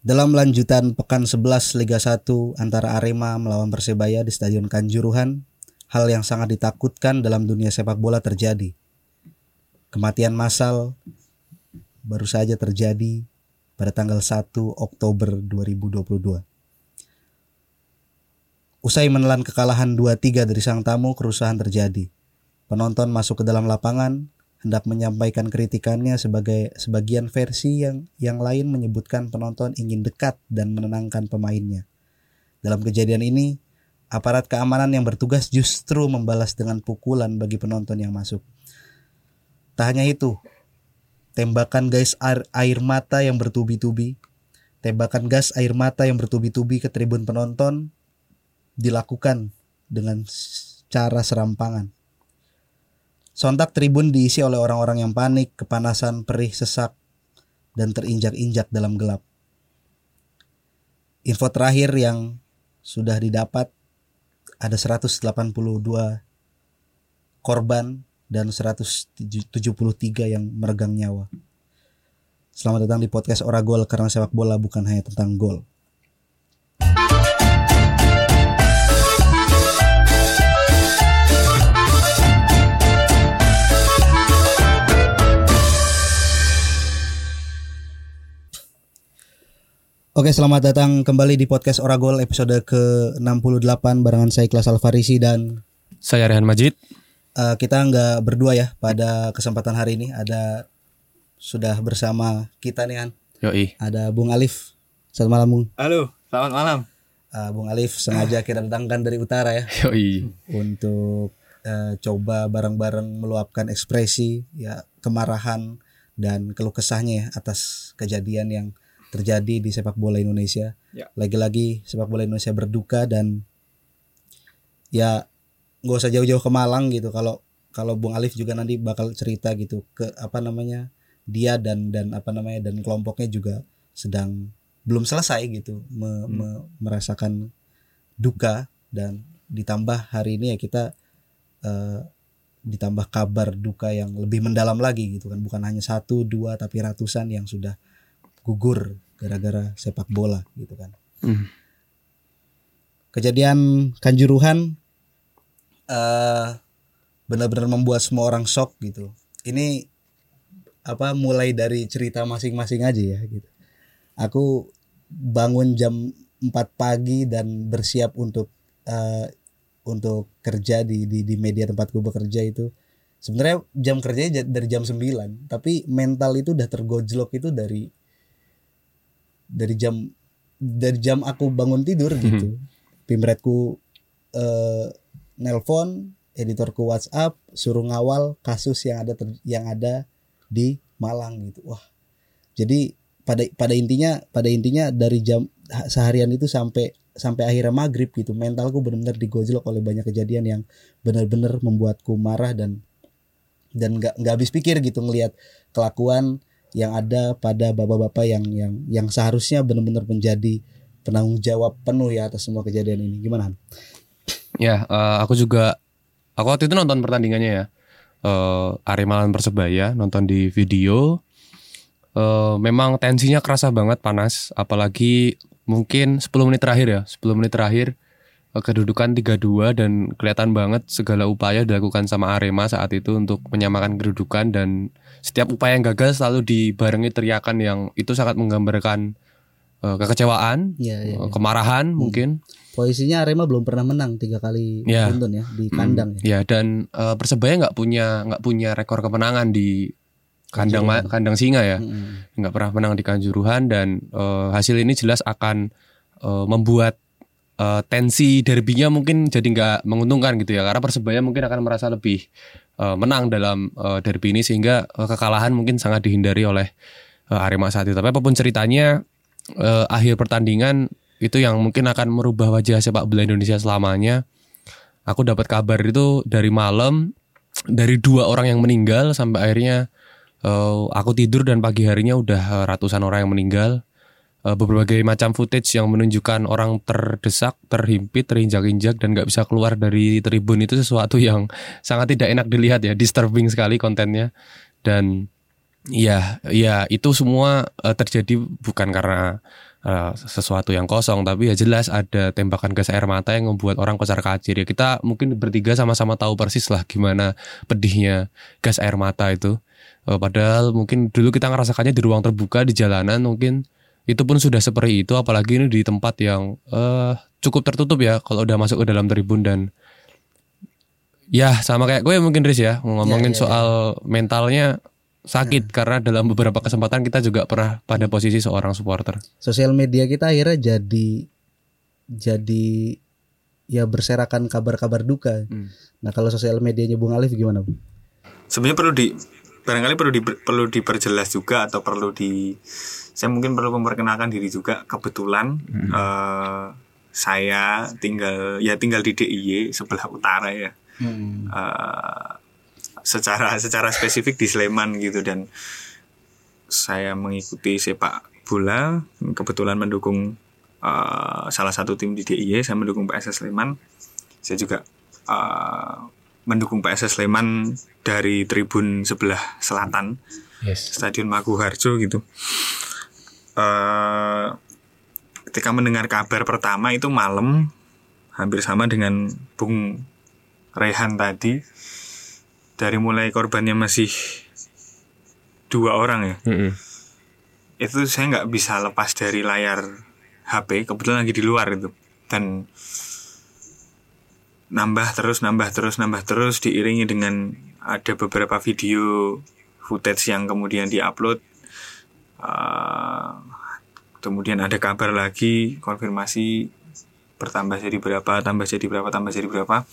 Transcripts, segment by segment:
Dalam lanjutan pekan 11 Liga 1 antara Arema melawan Persebaya di Stadion Kanjuruhan, hal yang sangat ditakutkan dalam dunia sepak bola terjadi. Kematian massal baru saja terjadi pada tanggal 1 Oktober 2022. Usai menelan kekalahan 2-3 dari sang tamu, kerusuhan terjadi. Penonton masuk ke dalam lapangan, hendak menyampaikan kritikannya sebagai sebagian versi yang yang lain menyebutkan penonton ingin dekat dan menenangkan pemainnya. Dalam kejadian ini, aparat keamanan yang bertugas justru membalas dengan pukulan bagi penonton yang masuk. Tak hanya itu, tembakan gas air, air mata yang bertubi-tubi, tembakan gas air mata yang bertubi-tubi ke tribun penonton dilakukan dengan cara serampangan. Sontak tribun diisi oleh orang-orang yang panik, kepanasan, perih, sesak, dan terinjak-injak dalam gelap. Info terakhir yang sudah didapat ada 182 korban dan 173 yang meregang nyawa. Selamat datang di podcast Oragol karena sepak bola bukan hanya tentang gol. Oke, selamat datang kembali di podcast Oragol episode ke-68 barengan saya Ikhlas Alfarisi dan Saya Rehan Majid. uh, kita nggak berdua ya pada kesempatan hari ini ada sudah bersama kita nih kan Yoi. ada Bung Alif. Selamat malam Bung. Halo, selamat malam. Uh, Bung Alif sengaja kita datangkan dari utara ya Yoi. untuk uh, coba bareng-bareng meluapkan ekspresi ya kemarahan dan keluh kesahnya ya atas kejadian yang terjadi di sepak bola Indonesia. Ya. Lagi-lagi sepak bola Indonesia berduka dan ya nggak usah jauh-jauh ke Malang gitu. Kalau kalau Bung Alif juga nanti bakal cerita gitu ke apa namanya dia dan dan apa namanya dan kelompoknya juga sedang belum selesai gitu me- me- merasakan duka dan ditambah hari ini ya kita eh, ditambah kabar duka yang lebih mendalam lagi gitu kan bukan hanya satu dua tapi ratusan yang sudah gugur gara-gara sepak bola gitu kan. Hmm. kejadian kanjuruhan eh benar-benar membuat semua orang shock gitu. Ini apa mulai dari cerita masing-masing aja ya gitu. Aku bangun jam 4 pagi dan bersiap untuk eh, untuk kerja di, di di media tempatku bekerja itu. Sebenarnya jam kerjanya ja- dari jam 9 tapi mental itu udah tergojlok itu dari dari jam dari jam aku bangun tidur gitu pimretku eh, nelpon editorku WhatsApp suruh ngawal kasus yang ada ter- yang ada di Malang gitu. Wah jadi pada pada intinya pada intinya dari jam ha- seharian itu sampai sampai akhirnya maghrib gitu mentalku benar-benar digojlok oleh banyak kejadian yang benar-benar membuatku marah dan dan nggak nggak habis pikir gitu ngelihat kelakuan yang ada pada bapak-bapak yang yang yang seharusnya benar-benar menjadi penanggung jawab penuh ya atas semua kejadian ini gimana? Ya, eh, aku juga aku waktu itu nonton pertandingannya ya. Eh Arema lawan Persebaya, nonton di video. Eh memang tensinya kerasa banget panas, apalagi mungkin 10 menit terakhir ya. 10 menit terakhir kedudukan 3-2 dan kelihatan banget segala upaya dilakukan sama Arema saat itu untuk menyamakan kedudukan dan setiap upaya yang gagal selalu dibarengi teriakan yang itu sangat menggambarkan eh, kekecewaan, Iya iya. eh, kemarahan mungkin. Posisinya Arema belum pernah menang tiga kali Iya. beruntun ya di kandang ya. Ya dan eh, persebaya nggak punya nggak punya rekor kemenangan di kandang ma- kandang singa ya, Mm-mm. nggak pernah menang di kanjuruhan dan eh, hasil ini jelas akan eh, membuat tensi derbynya mungkin jadi nggak menguntungkan gitu ya, karena persebaya mungkin akan merasa lebih eh, menang dalam eh, derby ini sehingga eh, kekalahan mungkin sangat dihindari oleh eh, Arema saat itu. Tapi apa pun ceritanya, eh, akhir pertandingan itu yang mungkin akan merubah wajah sepak bola Indonesia selamanya aku dapat kabar itu dari malam dari dua orang yang meninggal sampai akhirnya eh, aku tidur dan pagi harinya udah ratusan orang yang meninggal Eh, berbagai macam footage yang menunjukkan orang terdesak, terhimpit, terinjak-injak dan nggak bisa keluar dari tribun itu sesuatu yang sangat tidak enak dilihat ya, disturbing sekali kontennya dan Iya, iya itu semua eh, terjadi bukan karena eh, sesuatu yang kosong, tapi ya jelas ada tembakan gas air mata yang membuat orang kocar kacir. Ya kita mungkin bertiga sama-sama tahu persis lah gimana pedihnya gas air mata itu. Padahal mungkin dulu kita ngerasakannya di ruang terbuka di jalanan mungkin itu pun sudah seperti itu, apalagi ini di tempat yang eh, cukup tertutup ya kalau udah masuk ke dalam tribun dan ya sama kayak gue mungkin Riz ya ngomongin Ya, ya, soal mentalnya sakit karena dalam beberapa kesempatan kita juga pernah pada posisi seorang supporter. sosial media kita akhirnya jadi jadi ya berserakan kabar-kabar duka. Hmm. Nah kalau sosial medianya Bung Alif gimana? Bu? sebenarnya perlu di barangkali perlu di perlu diperjelas juga atau perlu di saya mungkin perlu memperkenalkan diri juga. Kebetulan eh, saya tinggal ya tinggal di DIY sebelah utara ya. Eh, secara secara spesifik di Sleman gitu dan saya mengikuti sepak bola kebetulan mendukung eh, salah satu tim di DIY saya mendukung PSS Sleman. Saya juga eh, mendukung PSS Sleman dari tribun sebelah selatan Yes. Stadion Maguharjo gitu eh ketika mendengar kabar pertama itu malam hampir sama dengan Bung Rehan tadi. Dari mulai korbannya masih dua orang ya. Itu saya nggak bisa lepas dari layar HP kebetulan lagi di luar itu. Dan nambah terus nambah terus nambah terus diiringi dengan ada beberapa video footage yang kemudian diupload Eh, kemudian ada kabar lagi konfirmasi bertambah jadi berapa tambah jadi berapa tambah jadi berapa.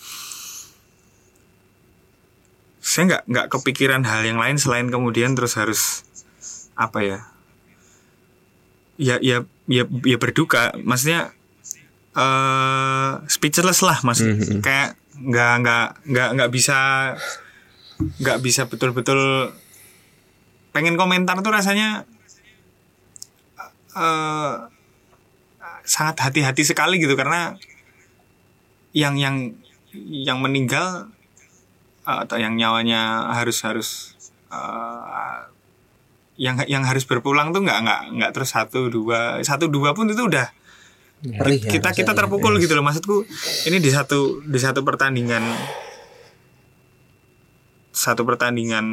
Saya nggak nggak kepikiran hal yang lain selain kemudian terus harus apa ya? Ya ya ya ya berduka. Maksudnya eh speechless lah mas. Mhm. kayak nggak nggak nggak nggak bisa nggak bisa betul-betul pengen komentar tuh rasanya eh sangat hati-hati sekali gitu karena yang yang yang meninggal eh, atau yang nyawanya harus harus eh, yang yang harus berpulang tuh nggak nggak nggak terus satu dua satu dua pun itu udah Perih ya. kita kita rasanya. terpukul gitu loh. Maksudku ini di satu di satu pertandingan satu pertandingan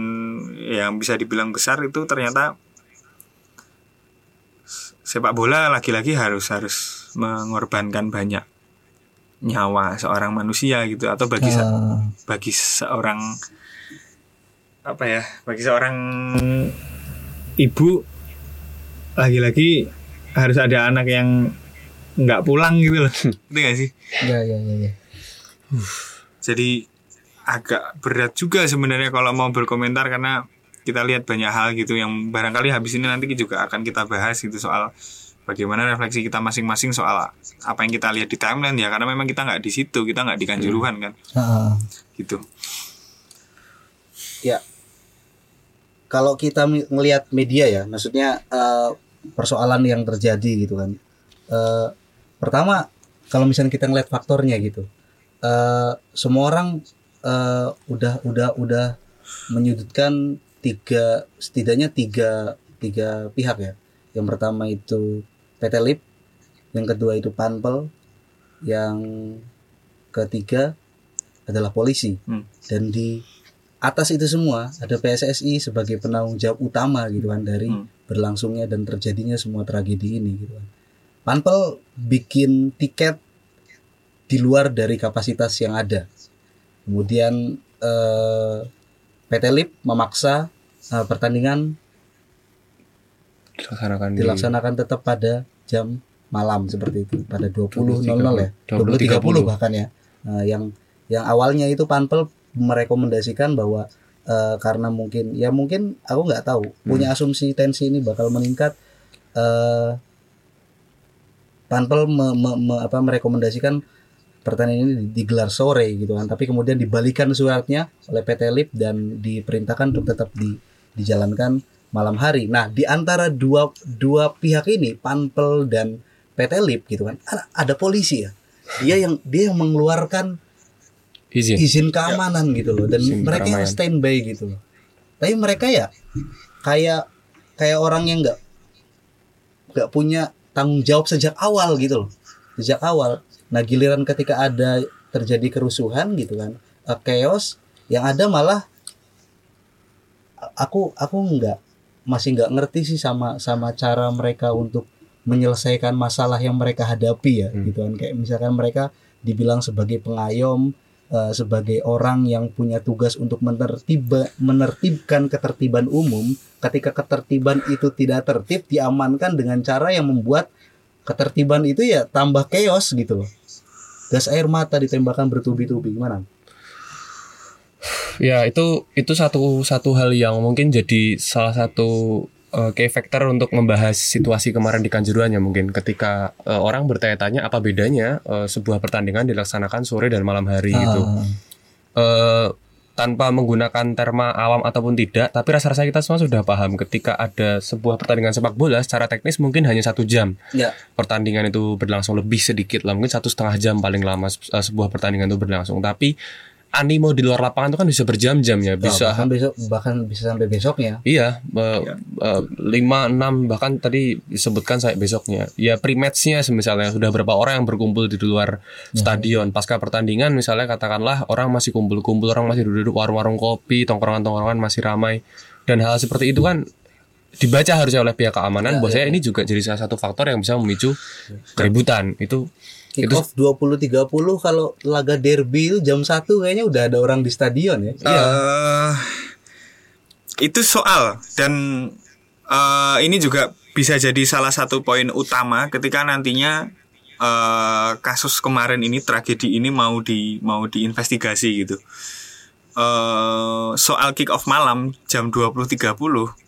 yang bisa dibilang besar itu ternyata sepak bola lagi-lagi harus harus mengorbankan banyak nyawa seorang manusia gitu atau bagi se- Ah, bagi seorang apa ya bagi seorang ibu lagi-lagi harus ada anak yang nggak pulang gitu loh. Ngerti gak sih? Ya ya ya ya. jadi agak berat juga sebenarnya kalau mau berkomentar karena kita lihat banyak hal gitu yang barangkali habis ini nanti juga akan kita bahas gitu soal bagaimana refleksi kita masing-masing soal apa yang kita lihat di timeline ya karena memang kita nggak di situ kita nggak di kanjuruhan kan Ah, gitu ya. Kalau kita ngelihat media ya, maksudnya eh, persoalan yang terjadi gitu kan. Eh, pertama, kalau misalnya kita ngelihat faktornya gitu, eh, semua orang eh, udah udah udah menyudutkan tiga setidaknya tiga tiga pihak ya. Yang pertama itu PT Lip, yang kedua itu Panpel, yang ketiga adalah polisi. Hmm. Dan di atas itu semua ada PSSI sebagai penanggung jawab utama gitu kan dari Hmm. berlangsungnya dan terjadinya semua tragedi ini gitu kan. Panpel bikin tiket di luar dari kapasitas yang ada. Kemudian eh, PT Lip memaksa eh, pertandingan Dilaksanakan di dilaksanakan tetap pada jam malam seperti itu pada 20.00 ya. 20.30 20.30 bahkan ya. Nah, yang yang awalnya itu Panpel merekomendasikan bahwa eh, karena mungkin ya mungkin aku nggak tahu punya asumsi tensi ini bakal meningkat eh Panpel me, me- me- apa merekomendasikan pertandingan ini digelar sore gitu kan. Tapi kemudian dibalikan suratnya oleh PT Lip dan diperintahkan untuk tetap di, dijalankan malam hari. Nah, di antara dua dua pihak ini, Panpel dan PT Lip gitu kan, ada, ada polisi ya. Dia yang dia yang mengeluarkan izin. izin keamanan gitu loh dan Izin mereka yang standby gitu loh. Tapi mereka ya kayak kayak orang yang nggak nggak punya tanggung jawab sejak awal gitu loh sejak awal nah giliran ketika ada terjadi kerusuhan gitu kan uh, chaos yang ada malah aku aku nggak masih nggak ngerti sih sama sama cara mereka untuk menyelesaikan masalah yang mereka hadapi ya Hmm. gitu kan. Kayak misalkan mereka dibilang sebagai pengayom eh, sebagai orang yang punya tugas untuk menertiba menertibkan ketertiban umum ketika ketertiban itu tidak tertib diamankan dengan cara yang membuat ketertiban itu ya tambah chaos gitu loh. Gas air mata ditembakkan bertubi-tubi gimana Ya itu itu satu satu hal yang mungkin jadi salah satu uh, key factor untuk membahas situasi kemarin di Kanjuruhan ya mungkin. Ketika uh, orang bertanya-tanya apa bedanya uh, sebuah pertandingan dilaksanakan sore dan malam hari gitu. Ah, Eh, tanpa menggunakan terma awam ataupun tidak, tapi rasa-rasa kita semua sudah paham. Ketika ada sebuah pertandingan sepak bola secara teknis mungkin hanya satu jam. Ya. Pertandingan itu berlangsung lebih sedikit lah mungkin satu setengah jam paling lama se- sebuah pertandingan itu berlangsung. Tapi animo di luar lapangan itu kan bisa berjam-jam ya bisa bahkan besok bahkan bisa sampai besoknya. Iya eh, lima enam bahkan tadi disebutkan saya besoknya. Ya pre-matchnya misalnya sudah berapa orang yang berkumpul di luar stadion. Pasca pertandingan misalnya katakanlah orang masih kumpul-kumpul orang masih duduk warung-warung kopi tongkrongan-tongkrongan masih ramai. Dan hal seperti itu kan dibaca harusnya oleh pihak keamanan bahwa saya ini juga jadi salah satu faktor yang bisa memicu keributan. Itu kick itu off 20.30 kalau laga derby itu jam 1 kayaknya udah ada orang di stadion ya Eh, itu soal dan eh, ini juga bisa jadi salah satu poin utama ketika nantinya eh, kasus kemarin ini tragedi ini mau di mau diinvestigasi gitu. Eh, soal kick off malam jam 20.30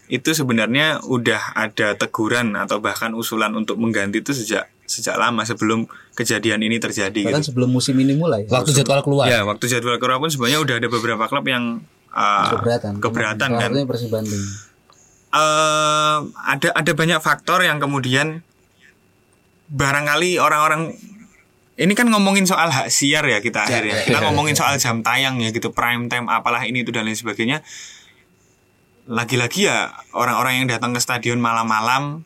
itu sebenarnya udah ada teguran atau bahkan usulan untuk mengganti itu sejak sejak lama sebelum kejadian ini terjadi bahkan gitu. sebelum musim ini mulai waktu jadwal keluar Ya, waktu jadwal keluar pun sebenarnya udah ada beberapa klub yang uh, keberatan keberatan kan. Persib Bandung Eh, ada ada banyak faktor yang kemudian barangkali orang-orang ini kan ngomongin soal hak siar ya kita akhirnya. Kita ngomongin soal jam tayang ya gitu, prime time apalah ini itu dan lain sebagainya. Lagi-lagi ya orang-orang yang datang ke stadion malam-malam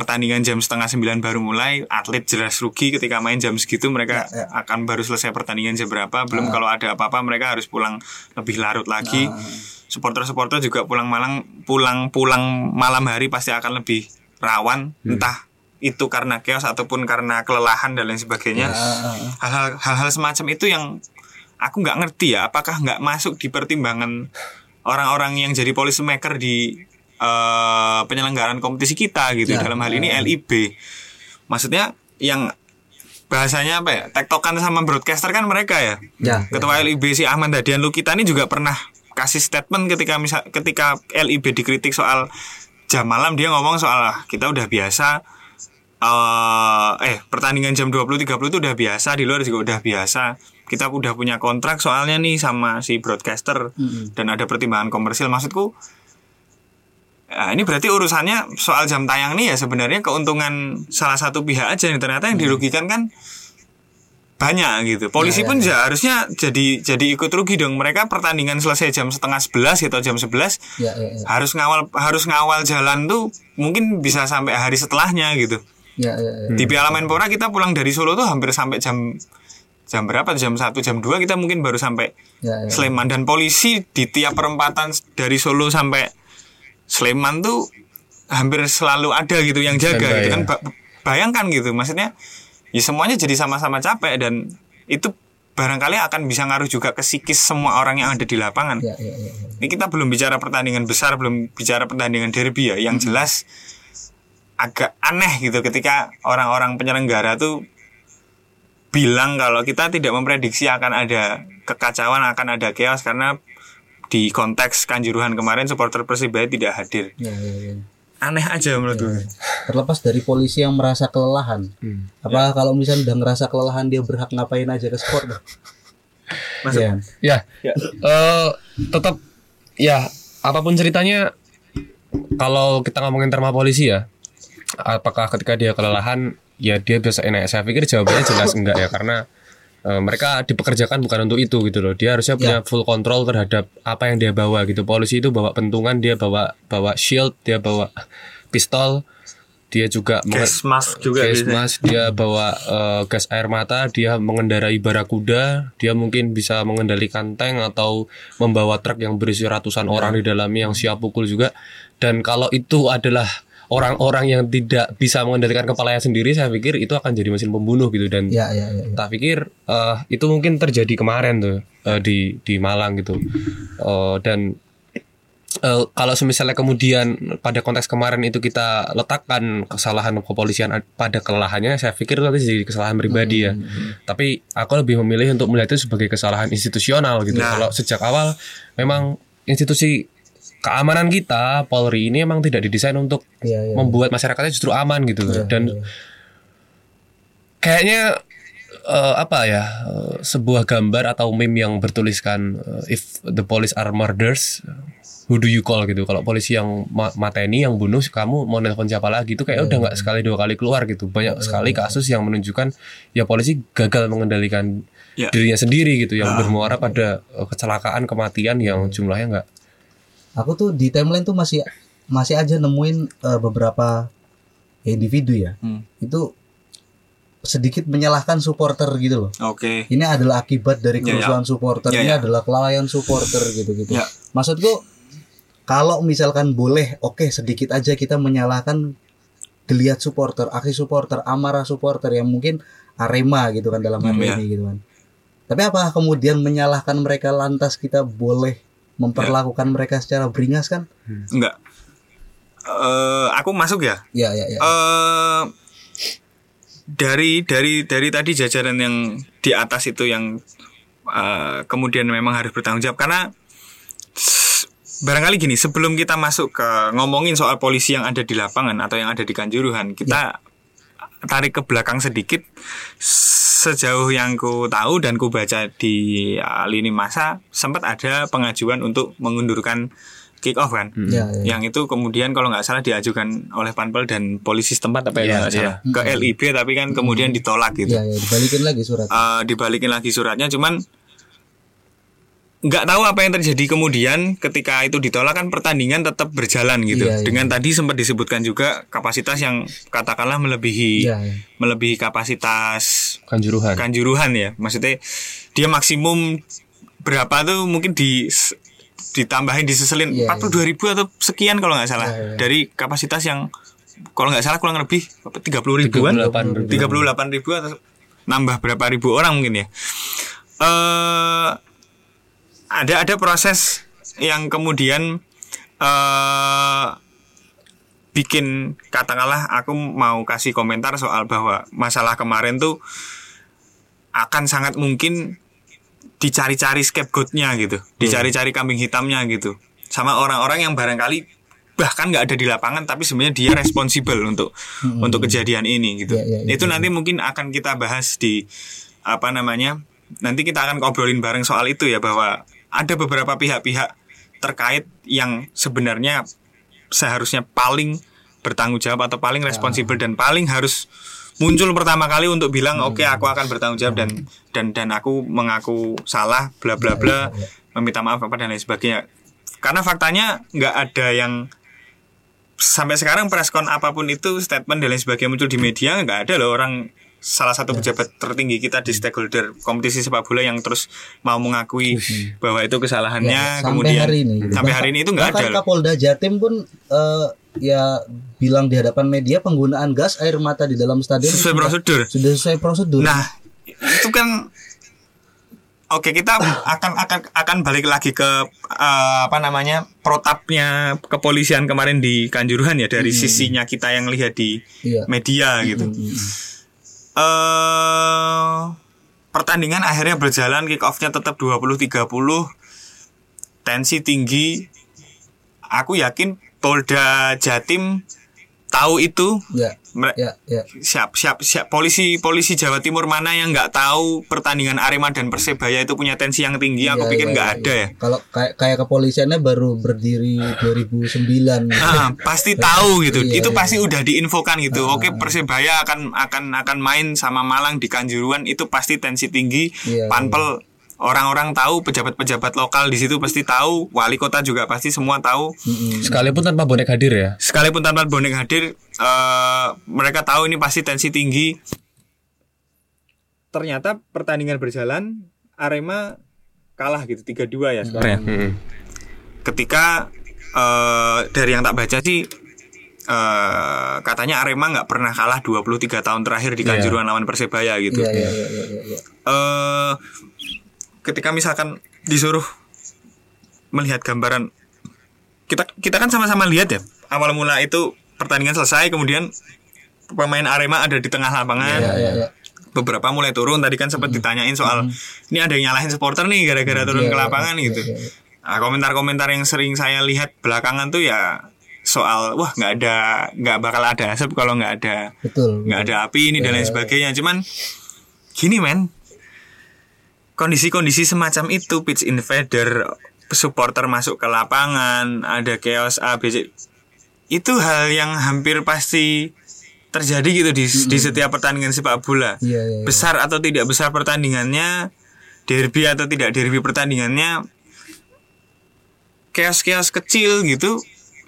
pertandingan jam setengah sembilan baru mulai atlet jelas rugi ketika main jam segitu mereka akan baru selesai pertandingan jam berapa. Belum kalau ada apa-apa mereka harus pulang lebih larut lagi. Supporter-supporter juga pulang malam pulang pulang malam hari pasti akan lebih rawan entah itu karena chaos ataupun karena kelelahan dan lain sebagainya. Hal-hal hal-hal semacam itu yang aku nggak ngerti ya apakah nggak masuk di pertimbangan orang-orang yang jadi policy maker di eh, penyelenggaraan kompetisi kita gitu Ya, dalam hal ini LIB maksudnya yang bahasanya apa ya tektokan sama broadcaster kan mereka ya? Ya Ketua LIB si Ahmad Dadian Lukita ini juga pernah kasih statement ketika misal ketika LIB dikritik soal jam malam dia ngomong soal "Ah, kita udah biasa eh eh pertandingan jam 20.30 itu udah biasa di luar juga udah biasa. Kita udah punya kontrak soalnya nih sama si broadcaster dan ada pertimbangan komersil. Maksudku ya, ini berarti urusannya soal jam tayang nih ya sebenarnya keuntungan salah satu pihak aja nih ternyata yang dirugikan kan banyak gitu. Polisi pun ya harusnya jadi jadi ikut rugi dong. Mereka pertandingan selesai jam setengah sebelas atau jam 11 ya, ya, ya. harus ngawal harus ngawal jalan tuh mungkin bisa sampai hari setelahnya gitu. ya, ya, ya. Di Piala Menpora kita pulang dari Solo tuh hampir sampai jam jam berapa? Jam 1, jam 2 kita mungkin baru sampai Ya, ya. Sleman dan polisi di tiap perempatan dari Solo sampai Sleman tuh hampir selalu ada gitu yang jaga gitu kan ya. Ba- bayangkan gitu maksudnya ya semuanya jadi sama-sama capek dan itu barangkali akan bisa ngaruh juga ke psikis semua orang yang ada di lapangan Ya, ya, ya, ya. ini kita belum bicara pertandingan besar belum bicara pertandingan derby ya yang jelas agak aneh gitu ketika orang-orang penyelenggara tuh bilang kalau kita tidak memprediksi akan ada kekacauan akan ada chaos karena di konteks kanjuruhan kemarin supporter Persibaya tidak hadir. Ya, ya, ya. aneh aja menurut gue. Terlepas dari polisi yang merasa kelelahan. Apa kalau misalnya udah ngerasa kelelahan dia berhak ngapain aja ke sport? Masuk. ya Ya, Ya. eh, tetap ya apa pun ceritanya kalau kita ngomongin terma polisi ya, apakah ketika dia kelelahan ya dia bisa enak? Saya pikir jawabannya jelas enggak ya karena Eh, mereka dipekerjakan bukan untuk itu gitu loh. Dia harusnya punya full control terhadap apa yang dia bawa gitu. Polisi itu bawa pentungan, dia bawa bawa shield, dia bawa pistol, dia juga gas mask juga gas mask, dia bawa eh, gas air mata, dia mengendarai barakuda, dia mungkin bisa mengendalikan tank atau membawa truk yang berisi ratusan orang di dalamnya yang siap pukul juga. Dan kalau itu adalah orang-orang yang tidak bisa mengendalikan kepalanya sendiri, saya pikir itu akan jadi mesin pembunuh gitu dan Ya, ya, ya. ya. tak pikir eh, itu mungkin terjadi kemarin tuh eh, di di Malang gitu Eh, dan eh, kalau misalnya kemudian pada konteks kemarin itu kita letakkan kesalahan kepolisian ad- pada kelelahannya saya pikir itu nanti jadi kesalahan pribadi ya tapi aku lebih memilih untuk melihat itu sebagai kesalahan institusional gitu Nah. kalau sejak awal memang institusi keamanan kita Polri ini emang tidak didesain untuk Iya, iya. membuat masyarakatnya justru aman gitu. Dan kayaknya eh, apa ya eh, sebuah gambar atau meme yang bertuliskan eh, if the police are murders who do you call gitu. Kalau polisi yang ma- mateni yang bunuh kamu mau nelpon siapa lagi? Itu kayak udah nggak sekali dua kali keluar gitu. Banyak sekali kasus yang menunjukkan ya polisi gagal mengendalikan Ya. dirinya sendiri gitu. Yang bermuara pada kecelakaan kematian yang jumlahnya nggak Aku tuh di timeline tuh masih masih aja nemuin eh, beberapa individu ya. Hmm. Itu sedikit menyalahkan supporter gitu loh. Oke. Ini adalah akibat dari Ya, ya. kerusuhan supporter, Ya, ini ya. adalah kelalaian supporter gitu-gitu. Ya. Maksudku kalau misalkan boleh, oke sedikit aja kita menyalahkan geliat supporter, aksi supporter, amarah supporter yang mungkin Arema gitu kan dalam Hmm, ya. ini gitu kan. Tapi apakah kemudian menyalahkan mereka lantas kita boleh memperlakukan mereka secara beringas kan? Enggak. Eh aku masuk ya. Ya ya ya. eh dari dari dari tadi jajaran yang di atas itu yang eh, kemudian memang harus bertanggung jawab karena barangkali gini sebelum kita masuk ke ngomongin soal polisi yang ada di lapangan atau yang ada di Kanjuruhan kita tarik ke belakang sedikit sejauh yang ku tahu dan ku baca di uh, lini masa sempat ada pengajuan untuk mengundurkan kick off kan? Ya, ya. yang itu kemudian kalau nggak salah diajukan oleh Panpel dan polisi setempat apa ya Iya, nggak salah? Ke LIB tapi kan kemudian ditolak gitu. Ya ya dibalikin lagi surat. Eh, dibalikin lagi suratnya cuman nggak tahu apa yang terjadi kemudian ketika itu ditolak kan pertandingan tetap berjalan gitu Iya, iya. dengan tadi sempat disebutkan juga kapasitas yang katakanlah melebihi Iya, iya. melebihi kapasitas kanjuruhan kanjuruhan ya maksudnya dia maksimum berapa tuh mungkin di ditambahin diseselin Iya, 42 ribu atau sekian kalau nggak salah Iya, iya. dari kapasitas yang kalau nggak salah kurang lebih apa, 30 ribuan 38 ribu. 38 ribu atau nambah berapa ribu orang mungkin ya eh ada ada proses yang kemudian eh bikin katakanlah aku mau kasih komentar soal bahwa masalah kemarin tuh akan sangat mungkin dicari-cari scapegoatnya gitu, dicari-cari kambing hitamnya gitu, sama orang-orang yang barangkali bahkan nggak ada di lapangan tapi sebenarnya dia responsibel untuk untuk kejadian ini gitu. Iya, iya, iya, itu nanti mungkin akan kita bahas di apa namanya nanti kita akan ngobrolin bareng soal itu ya bahwa ada beberapa pihak-pihak terkait yang sebenarnya seharusnya paling bertanggung jawab atau paling responsibel dan paling harus muncul pertama kali untuk bilang oke aku akan bertanggung jawab dan dan dan aku mengaku salah bla bla bla meminta maaf apa dan lain sebagainya. Karena faktanya nggak ada yang sampai sekarang preskon apa pun itu statement dan lain sebagainya muncul di media nggak ada loh. Orang salah satu pejabat tertinggi kita di stakeholder kompetisi sepak bola yang terus mau mengakui bahwa itu kesalahannya Ya, sampai kemudian hari ini gitu. sampai hari ini itu nggak ada. Kapolda Jatim pun eh, ya bilang di hadapan media penggunaan gas air mata di dalam stadion sesuai sudah, prosedur sudah sesuai prosedur. Nah, itu kan Oke, kita akan akan akan balik lagi ke eh, apa namanya? protapnya kepolisian kemarin di Kanjuruhan ya dari sisinya kita yang lihat di Iya. media gitu. Eh pertandingan akhirnya berjalan kick off-nya tetap 20-30 tensi tinggi. Aku yakin Polda Jatim tahu itu Ya. Ya, ya. siap siap siap polisi polisi Jawa Timur mana yang nggak tahu pertandingan Arema dan Persebaya itu punya tensi yang tinggi aku Iya, pikir iya, nggak iya, ada iya. ya Kalau kayak kayak kepolisiannya baru berdiri 2009. Ah, pasti tahu gitu. Iya, itu iya. pasti udah diinfokan gitu. Oke, Persebaya akan akan akan main sama Malang di Kanjuruhan itu pasti tensi tinggi. Iya, Panpel orang-orang tahu, pejabat-pejabat lokal di situ pasti tahu, wali kota juga pasti semua tahu. Sekalipun tanpa bonek hadir ya. Sekalipun tanpa bonek hadir, eh, mereka tahu ini pasti tensi tinggi. Ternyata pertandingan berjalan, Arema kalah gitu 3-2 ya sekarang. Hmm. ketika eh, dari yang tak baca sih eh, katanya Arema nggak pernah kalah 23 tahun terakhir di Kanjuruhan lawan Persebaya gitu. Iya, iya, iya, iya, iya, iya. Ketika misalkan disuruh melihat gambaran kita kita kan sama-sama lihat ya awal mula itu pertandingan selesai kemudian pemain Arema ada di tengah lapangan. Iya, iya, iya. beberapa mulai turun tadi kan sempat ditanyain soal ini ada yang nyalahin supporter nih gara-gara turun Iya, ke iya, lapangan iya, gitu. iya, iya. Nah, komentar-komentar yang sering saya lihat belakangan tuh ya soal wah nggak ada nggak bakal ada asap kalau nggak ada nggak ada api ini dan lain sebagainya. Cuman gini men kondisi-kondisi semacam itu pitch invader supporter masuk ke lapangan ada chaos A B C. Itu hal yang hampir pasti terjadi gitu di, di setiap pertandingan sepak bola. Iya, iya, iya. besar atau tidak besar pertandingannya derby atau tidak derby pertandingannya chaos-chaos kecil gitu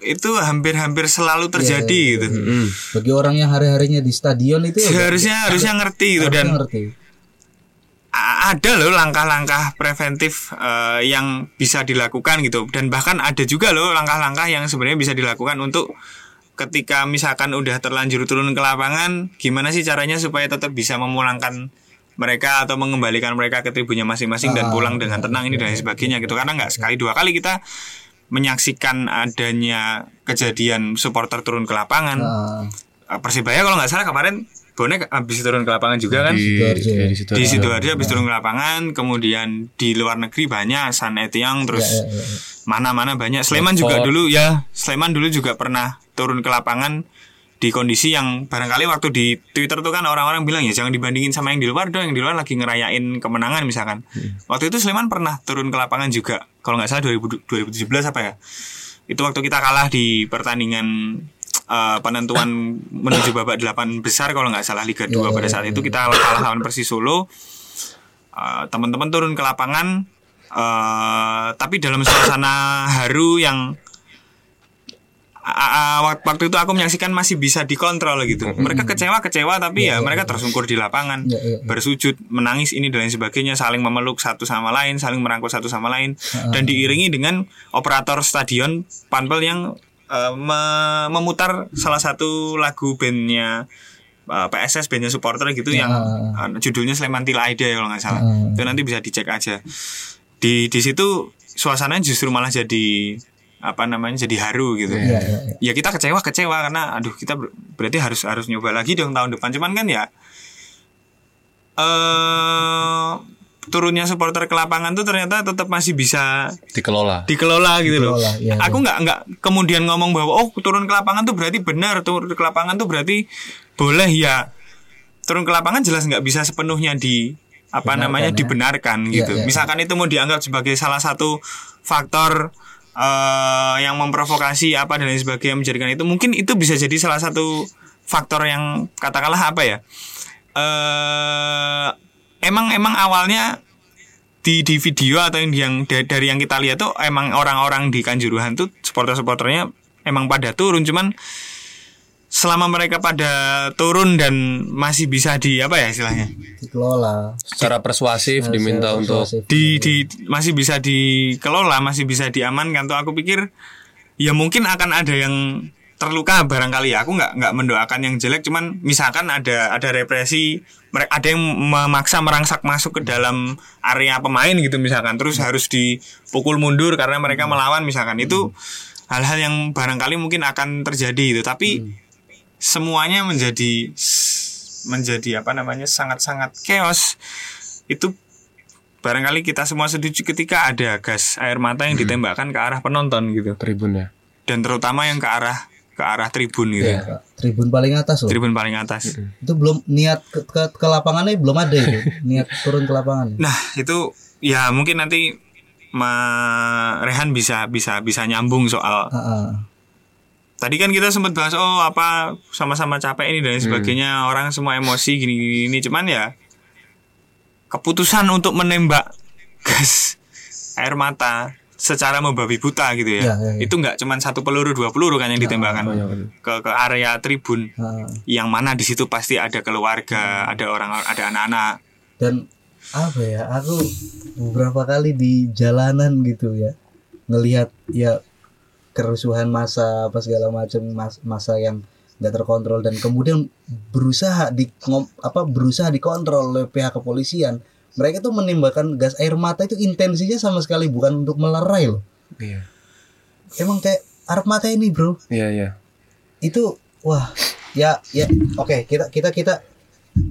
itu hampir-hampir selalu terjadi Iya, gitu. Bagi orang yang hari-harinya di stadion itu ya harusnya harusnya ngerti gitu harusnya dan ngerti. Ada loh langkah-langkah preventif eh, yang bisa dilakukan gitu. Dan bahkan ada juga loh langkah-langkah yang sebenarnya bisa dilakukan untuk ketika misalkan udah terlanjur turun ke lapangan gimana sih caranya supaya tetap bisa memulangkan mereka atau mengembalikan mereka ke tribunnya masing-masing dan Ah, pulang dengan tenang ini dan sebagainya gitu. Karena nggak sekali dua kali kita menyaksikan adanya kejadian supporter turun ke lapangan. Ah, Eh, Persibaya kalau nggak salah kemarin bonek habis turun ke lapangan juga kan? Di, situ. di sidoarjo. Habis turun ke lapangan kemudian di luar negeri banyak San Etiang terus iya, iya, iya. mana-mana banyak. Sleman juga dulu ya Sleman dulu juga pernah turun ke lapangan di kondisi yang barangkali waktu di Twitter tuh kan orang-orang bilang ya jangan dibandingin sama yang di luar dong yang di luar lagi ngerayain kemenangan misalkan. Waktu itu Sleman pernah turun ke lapangan juga kalau nggak salah 2000 2017 apa ya? Itu waktu kita kalah di pertandingan eh, penentuan menuju babak delapan besar kalau nggak salah Liga 2 Iya, pada iya, saat iya. itu. Kita kalah lawan Persis Solo. Eh, teman-teman turun ke lapangan. Eh tapi dalam suasana haru yang wak- waktu itu aku menyaksikan masih bisa dikontrol gitu. Mereka kecewa kecewa tapi ya mereka tersungkur di lapangan, Iya, iya. bersujud, menangis ini dan lain sebagainya, saling memeluk satu sama lain, saling merangkul satu sama lain, dan diiringi dengan operator stadion Panpel yang eh, me- memutar salah satu lagu bandnya eh, PSS bandnya supporter gitu yang eh, judulnya Sleman Tila Aida ya kalau nggak salah. Hmm. Itu nanti bisa dicek aja. Di di situ suasananya justru malah jadi apa namanya jadi haru gitu. Iya, iya, iya. Ya kita kecewa kecewa karena aduh kita ber- berarti harus harus nyoba lagi dong tahun depan. Cuman kan ya eh turunnya supporter ke lapangan tuh ternyata tetap masih bisa Dikelola. dikelola gitu loh. Dikelola, iya, Aku nggak nggak kemudian ngomong bahwa oh turun ke lapangan tuh berarti benar, turun ke lapangan tuh berarti boleh ya. Turun ke lapangan jelas nggak bisa sepenuhnya di apa Benarkan, namanya ya. dibenarkan gitu. iya. Misalkan itu mau dianggap sebagai salah satu faktor eh yang memprovokasi apa dan lain sebagainya menjadikan itu mungkin itu bisa jadi salah satu faktor yang katakanlah apa ya eh emang emang awalnya di di video atau yang, yang da- dari yang kita lihat tuh emang orang-orang di Kanjuruhan tuh supporter-supporternya emang pada turun cuman selama mereka pada turun dan masih bisa di apa ya istilahnya Dikelola. Secara persuasif diminta Secara untuk persuasif. di di masih bisa dikelola masih bisa diamankan tuh aku pikir ya mungkin akan ada yang terluka barangkali ya. Aku nggak nggak mendoakan yang jelek cuman misalkan ada ada represi mereka ada yang memaksa merangsak masuk ke dalam area pemain gitu misalkan terus harus dipukul mundur karena mereka melawan misalkan. Itu hal-hal yang barangkali mungkin akan terjadi gitu. Tapi semuanya menjadi menjadi apa namanya sangat-sangat chaos. Itu barangkali kita semua setuju ketika ada gas air mata yang ditembakkan ke arah penonton gitu. Tribunnya. dan terutama yang ke arah ke arah tribun gitu. ya, tribun paling atas loh Tribun paling atas. itu belum niat ke, ke, ke lapangannya belum ada itu niat turun ke lapangan Nah, itu ya mungkin nanti Ma Rehan bisa bisa bisa nyambung soal Ah, ah. tadi kan kita sempat bahas oh apa sama-sama capek ini dan sebagainya orang semua emosi gini gini, gini. cuman ya keputusan untuk menembak gas air mata secara membabi buta gitu ya, Ya, ya, ya. itu nggak cuman satu peluru dua peluru kan yang ditembakkan ke ke area tribun. Ah. yang mana di situ pasti ada keluarga ada orang ada anak-anak. Dan apa ya aku beberapa kali di jalanan gitu ya ngelihat ya kerusuhan masa apa segala macam mas, masa yang nggak terkontrol dan kemudian berusaha di apa berusaha dikontrol oleh pihak kepolisian mereka tuh menembakkan gas air mata itu intensinya sama sekali bukan untuk melerai loh. Iya. emang kayak air mata ini bro. Iya, iya. itu wah ya ya oke kita kita kita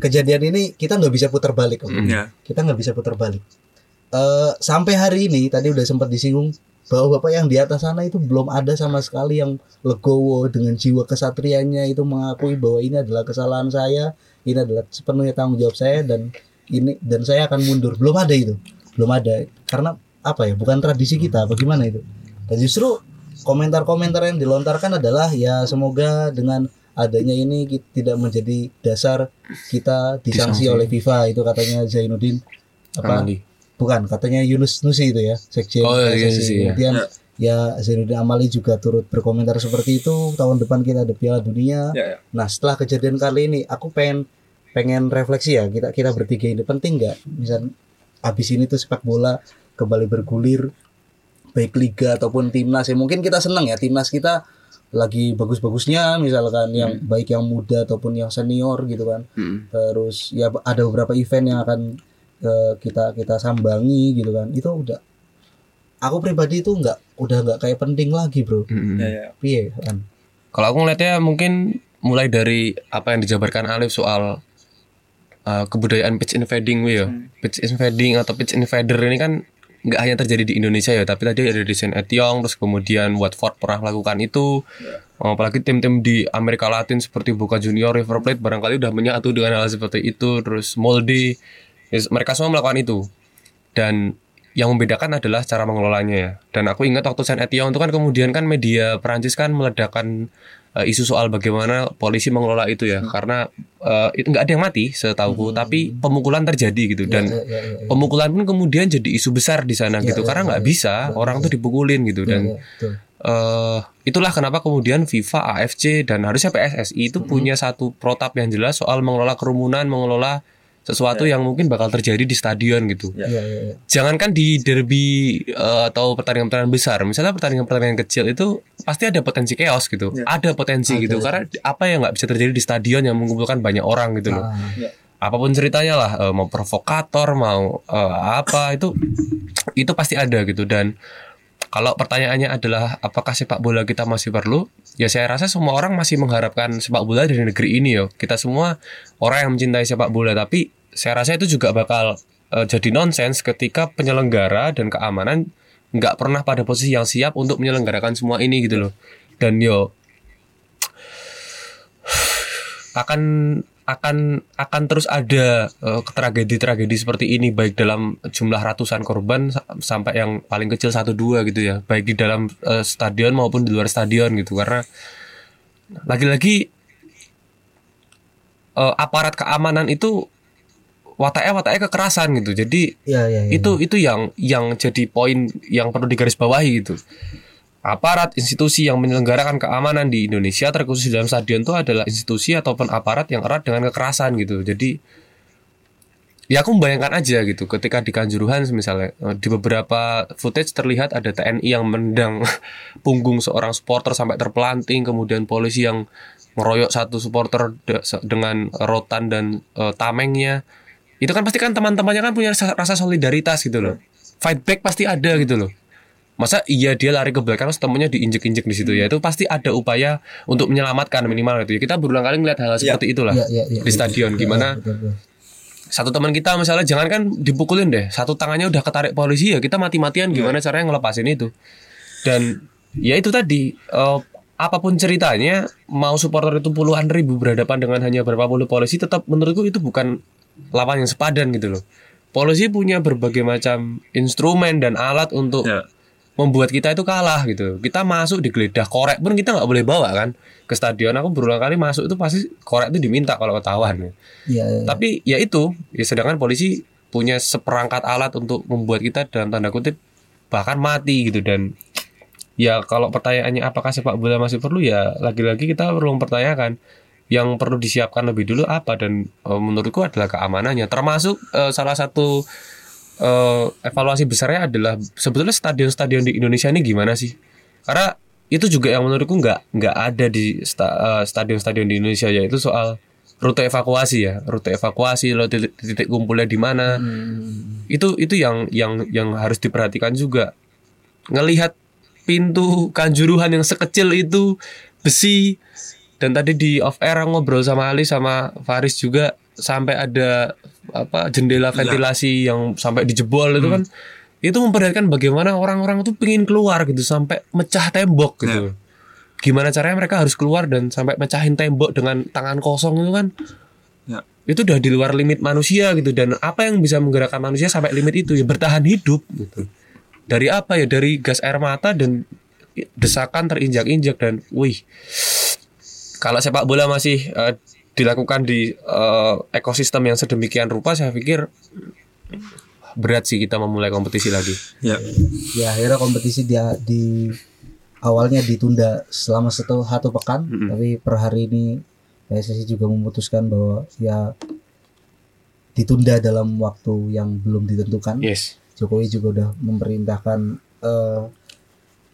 kejadian ini kita nggak bisa putar balik oke ya kita nggak bisa putar balik. Eh sampai hari ini tadi udah sempat disinggung bahwa bapak yang di atas sana itu belum ada sama sekali yang legowo dengan jiwa kesatrianya itu mengakui bahwa ini adalah kesalahan saya ini adalah sepenuhnya tanggung jawab saya dan ini dan saya akan mundur. Belum ada itu. Belum ada. Karena apa ya? Bukan tradisi kita. Bagaimana itu? Dan justru komentar-komentar yang dilontarkan adalah ya semoga dengan adanya ini tidak menjadi dasar kita disanksi oleh FIFA. Itu katanya Zainuddin apa? Amali. bukan katanya Yunus Nusi itu ya sekjen Oh, iya, PSSI. Nusi, ya. kemudian ya Zainuddin Amali juga turut berkomentar seperti itu. Tahun depan kita ada Piala Dunia. Ya, ya. nah setelah kejadian kali ini aku pengen pengen refleksi ya kita kita bertiga ini penting nggak misal habis ini tuh sepak bola kembali bergulir baik liga ataupun timnas ya mungkin kita senang ya timnas kita lagi bagus-bagusnya misalkan yang baik yang muda ataupun yang senior gitu kan Mm. terus ya ada beberapa event yang akan eh, kita kita sambangi gitu kan itu udah aku pribadi itu nggak udah nggak kayak penting lagi bro Mm-mm. ya, ya. piye kan Kalau aku ngeliatnya mungkin mulai dari apa yang dijabarkan Alif soal uh, kebudayaan pitch invading ya. Pitch invading atau pitch invader ini kan nggak hanya terjadi di Indonesia ya, tapi tadi ada di Saint Etienne, terus kemudian Watford pernah melakukan itu. Apalagi tim-tim di Amerika Latin seperti Boca Junior, River Plate barangkali udah menyatu dengan hal seperti itu. Terus Molde, ya, mereka semua melakukan itu. Dan yang membedakan adalah cara mengelolanya ya. Dan aku ingat waktu Saint Etienne itu kan kemudian kan media Perancis kan meledakkan eh, isu soal bagaimana polisi mengelola itu ya. Karena eh, itu nggak ada yang mati setahuku, tapi pemukulan terjadi gitu. Dan ya, ya, ya, ya. pemukulan pun kemudian jadi isu besar di sana Ya, gitu ya, karena ya, nggak ya. bisa orang tuh dipukulin gitu. Ya, dan ya, eh itulah kenapa kemudian FIFA, AFC dan harusnya PSSI itu punya satu protap yang jelas soal mengelola kerumunan, mengelola sesuatu yang mungkin bakal terjadi di stadion gitu. Ya, ya, ya. Jangankan di derby eh, atau pertandingan-pertandingan besar, misalnya pertandingan-pertandingan kecil itu pasti ada potensi chaos gitu, ada potensi gitu. Karena apa yang nggak bisa terjadi di stadion yang mengumpulkan banyak orang gitu loh. Ah, Apa pun ceritanya lah, eh, mau provokator, mau eh, apa itu itu pasti ada gitu. Dan kalau pertanyaannya adalah apakah sepak bola kita masih perlu? Ya saya rasa semua orang masih mengharapkan sepak bola dari negeri ini yo. Kita semua orang yang mencintai sepak bola, tapi saya rasa itu juga bakal eh, jadi nonsens ketika penyelenggara dan keamanan nggak pernah pada posisi yang siap untuk menyelenggarakan semua ini gitu loh. Dan yo akan akan akan terus ada eh, tragedi-tragedi seperti ini baik dalam jumlah ratusan korban sa- sampai yang paling kecil satu dua gitu ya. Baik di dalam eh, stadion maupun di luar stadion gitu. Karena lagi-lagi eh, aparat keamanan itu wataknya wataknya kekerasan gitu. Jadi ya, ya, ya. itu itu yang yang jadi poin yang perlu digarisbawahi gitu aparat institusi yang menyelenggarakan keamanan di Indonesia terkhusus dalam stadion itu adalah institusi ataupun aparat yang erat dengan kekerasan gitu. Jadi ya aku membayangkan aja gitu ketika di Kanjuruhan misalnya eh, di beberapa footage terlihat ada TNI yang mendang punggung seorang supporter sampai terpelanting kemudian polisi yang ngeroyok satu supporter dengan rotan dan eh, tamengnya. Itu kan pasti kan teman-temannya kan punya rasa solidaritas gitu loh. Fight back pasti ada gitu loh masa iya dia lari ke belakang terus temennya diinjek-injek di situ ya? Itu pasti ada upaya untuk menyelamatkan minimal itu ya. Kita berulang kali ngeliat hal seperti itulah Ya, ya, ya, di ya. stadion gimana Betul, betul. satu teman kita misalnya jangan kan dipukulin deh. Satu tangannya udah ketarik polisi ya kita mati-matian. Gimana caranya ngelepasin itu? Dan ya itu tadi eh, apa pun ceritanya mau supporter itu puluhan ribu berhadapan dengan hanya berapa puluh polisi tetap menurutku itu bukan lawan yang sepadan gitu loh. Polisi punya berbagai macam instrumen dan alat untuk Ya. Membuat kita itu kalah gitu. Kita masuk digeledah korek pun kita nggak boleh bawa kan. Ke stadion aku berulang kali masuk itu pasti korek itu diminta kalau ketahuan. Iya, iya. tapi ya itu ya sedangkan polisi punya seperangkat alat untuk membuat kita dalam tanda kutip bahkan mati gitu. Dan ya kalau pertanyaannya apakah sepak bola masih perlu ya lagi-lagi kita perlu mempertanyakan yang perlu disiapkan lebih dulu apa. Dan eh, menurutku adalah keamanannya. Termasuk eh, salah satu eh, evaluasi besarnya adalah sebetulnya stadion-stadion di Indonesia ini gimana sih? Karena itu juga yang menurutku nggak nggak ada di eh, stadion-stadion di Indonesia yaitu soal rute evakuasi ya. Rute evakuasi lo titik, titik kumpulnya di mana. Itu itu yang yang yang harus diperhatikan juga. Ngelihat pintu kanjuruhan yang sekecil itu besi dan tadi di off air ngobrol sama Ali sama Faris juga sampai ada apa jendela ventilasi yang sampai dijebol itu kan itu memperlihatkan bagaimana orang-orang itu pingin keluar gitu sampai mecah tembok gitu. Gimana caranya mereka harus keluar dan sampai mecahin tembok dengan tangan kosong itu kan? Ya. itu udah di luar limit manusia gitu dan apa yang bisa menggerakkan manusia sampai limit itu? Ya bertahan hidup gitu. Dari apa ya? Dari gas air mata dan desakan terinjak-injak dan wih. Kalau sepak bola masih eh, dilakukan di eh, ekosistem yang sedemikian rupa saya pikir berat sih kita memulai kompetisi lagi. Ya. ya akhirnya kompetisi dia di awalnya ditunda selama satu satu pekan tapi per hari ini PSSI juga memutuskan bahwa ya ditunda dalam waktu yang belum ditentukan. Yes. Jokowi juga udah memerintahkan eh,